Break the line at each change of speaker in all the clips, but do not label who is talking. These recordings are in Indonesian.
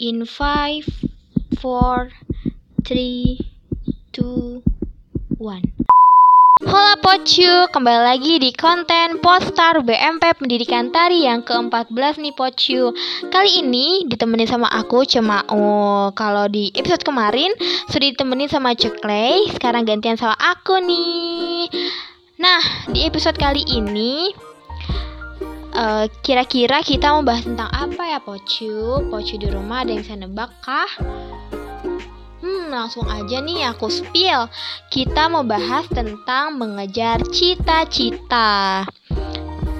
In five, four, three, two, one. Hola Pocu, kembali lagi di konten Postar BMP Pendidikan Tari yang ke-14 nih Pocu Kali ini ditemenin sama aku cuma oh, Kalau di episode kemarin sudah ditemenin sama Ceklay Sekarang gantian sama aku nih. Nah, di episode kali ini eh, kira-kira kita mau bahas tentang apa ya Pocu? Pocu di rumah ada yang bisa nebak kah? Hmm, langsung aja nih aku spill. Kita mau bahas tentang mengejar cita-cita.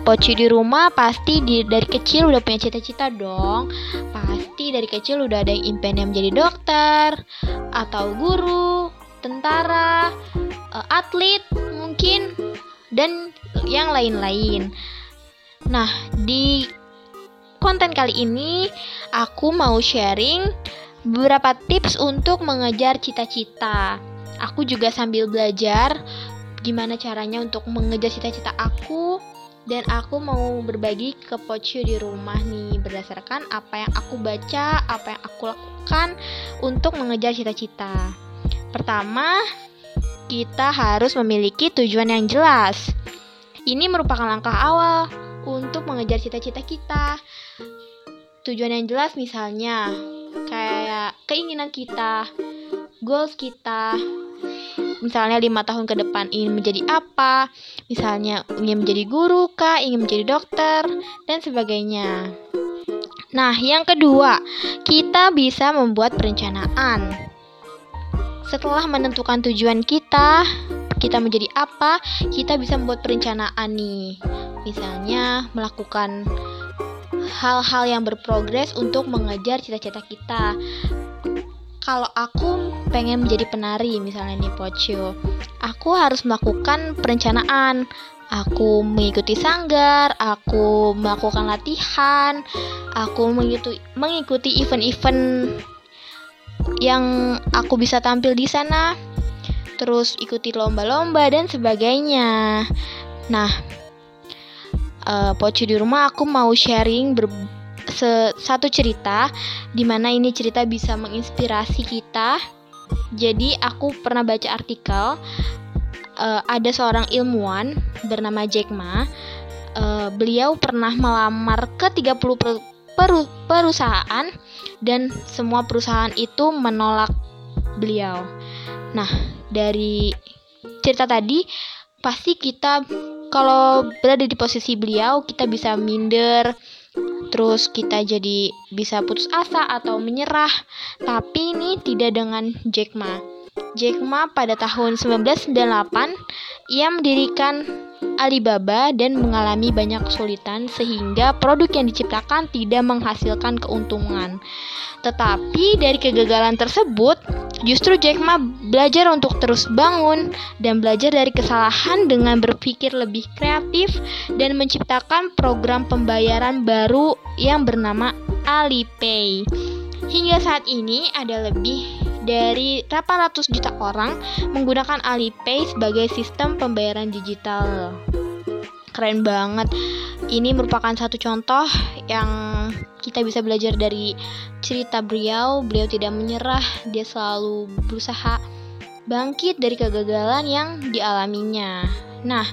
Poci di rumah pasti di, dari kecil udah punya cita-cita dong. Pasti dari kecil udah ada yang impiannya menjadi dokter, atau guru, tentara, uh, atlet mungkin, dan yang lain-lain. Nah, di konten kali ini aku mau sharing beberapa tips untuk mengejar cita-cita. Aku juga sambil belajar gimana caranya untuk mengejar cita-cita aku dan aku mau berbagi ke Pocio di rumah nih berdasarkan apa yang aku baca, apa yang aku lakukan untuk mengejar cita-cita. Pertama, kita harus memiliki tujuan yang jelas. Ini merupakan langkah awal untuk mengejar cita-cita kita. Tujuan yang jelas misalnya kayak keinginan kita, goals kita. Misalnya lima tahun ke depan ingin menjadi apa, misalnya ingin menjadi guru kah, ingin menjadi dokter, dan sebagainya. Nah, yang kedua, kita bisa membuat perencanaan. Setelah menentukan tujuan kita, kita menjadi apa, kita bisa membuat perencanaan nih. Misalnya melakukan hal-hal yang berprogres untuk mengejar cita-cita kita. Kalau aku pengen menjadi penari misalnya nih Pocio, aku harus melakukan perencanaan. Aku mengikuti sanggar, aku melakukan latihan, aku mengikuti mengikuti event-event yang aku bisa tampil di sana, terus ikuti lomba-lomba dan sebagainya. Nah, uh, Pocu di rumah aku mau sharing ber se satu cerita di mana ini cerita bisa menginspirasi kita. Jadi aku pernah baca artikel uh, ada seorang ilmuwan bernama Jack Ma. Uh, beliau pernah melamar ke 30 per peru perusahaan dan semua perusahaan itu menolak beliau. Nah, dari cerita tadi pasti kita kalau berada di posisi beliau kita bisa minder. Terus kita jadi bisa putus asa atau menyerah. Tapi ini tidak dengan Jack Ma. Jack Ma pada tahun 1998 ia mendirikan Alibaba dan mengalami banyak kesulitan sehingga produk yang diciptakan tidak menghasilkan keuntungan. Tetapi dari kegagalan tersebut, justru Jack Ma belajar untuk terus bangun dan belajar dari kesalahan dengan berpikir lebih kreatif dan menciptakan program pembayaran baru yang bernama Alipay. Hingga saat ini ada lebih dari 800 juta orang menggunakan Alipay sebagai sistem pembayaran digital. Keren banget. Ini merupakan satu contoh yang kita bisa belajar dari cerita beliau. Beliau tidak menyerah, dia selalu berusaha bangkit dari kegagalan yang dialaminya. Nah,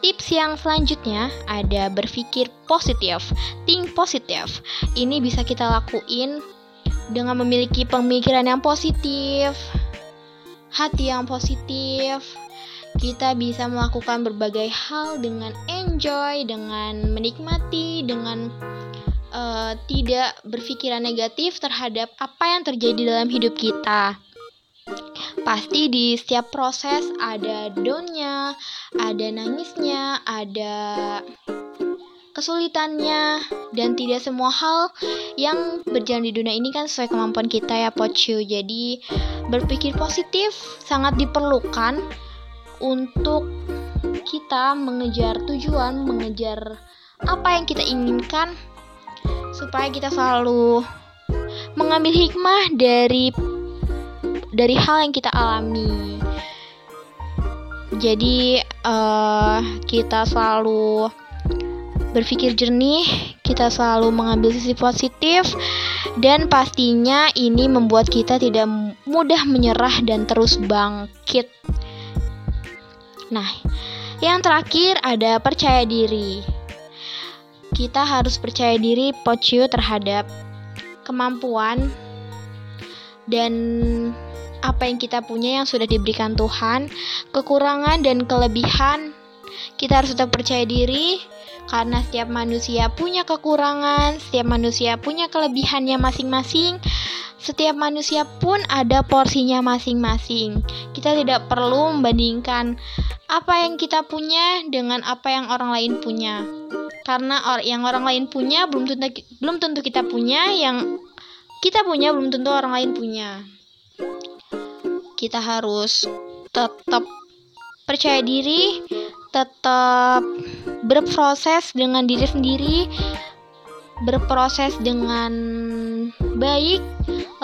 Tips yang selanjutnya ada berpikir positif, think positif. Ini bisa kita lakuin dengan memiliki pemikiran yang positif, hati yang positif. Kita bisa melakukan berbagai hal dengan enjoy, dengan menikmati, dengan uh, tidak berpikiran negatif terhadap apa yang terjadi dalam hidup kita. Pasti di setiap proses ada downnya, ada nangisnya, ada kesulitannya, dan tidak semua hal yang berjalan di dunia ini kan sesuai kemampuan kita ya Pocu. Jadi berpikir positif sangat diperlukan untuk kita mengejar tujuan, mengejar apa yang kita inginkan supaya kita selalu mengambil hikmah dari dari hal yang kita alami. Jadi uh, kita selalu berpikir jernih, kita selalu mengambil sisi positif, dan pastinya ini membuat kita tidak mudah menyerah dan terus bangkit. Nah, yang terakhir ada percaya diri. Kita harus percaya diri Pocio terhadap kemampuan dan apa yang kita punya yang sudah diberikan Tuhan, kekurangan dan kelebihan. Kita harus tetap percaya diri karena setiap manusia punya kekurangan, setiap manusia punya kelebihannya masing-masing. Setiap manusia pun ada porsinya masing-masing. Kita tidak perlu membandingkan apa yang kita punya dengan apa yang orang lain punya. Karena or yang orang lain punya belum tentu belum tentu kita punya, yang kita punya belum tentu orang lain punya. Kita harus tetap percaya diri, tetap berproses dengan diri sendiri, berproses dengan baik,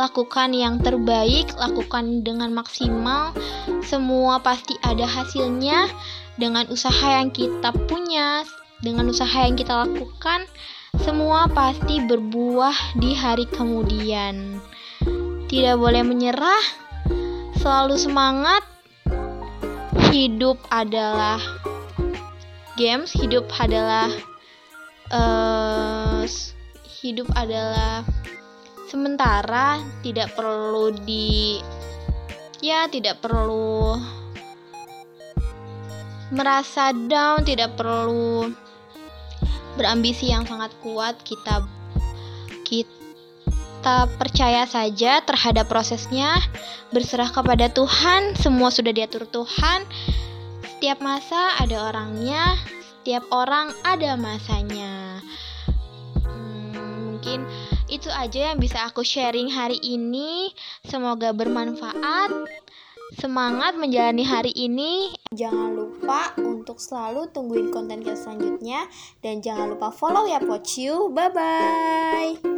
lakukan yang terbaik, lakukan dengan maksimal. Semua pasti ada hasilnya dengan usaha yang kita punya, dengan usaha yang kita lakukan. Semua pasti berbuah di hari kemudian. Tidak boleh menyerah, selalu semangat. Hidup adalah games hidup adalah uh, hidup adalah sementara tidak perlu di ya tidak perlu merasa down tidak perlu berambisi yang sangat kuat kita kita percaya saja terhadap prosesnya berserah kepada Tuhan semua sudah diatur Tuhan setiap masa ada orangnya, setiap orang ada masanya. Hmm, mungkin itu aja yang bisa aku sharing hari ini. Semoga bermanfaat. Semangat menjalani hari ini. Jangan lupa untuk selalu tungguin konten kita selanjutnya dan jangan lupa follow ya Pochu. Bye bye.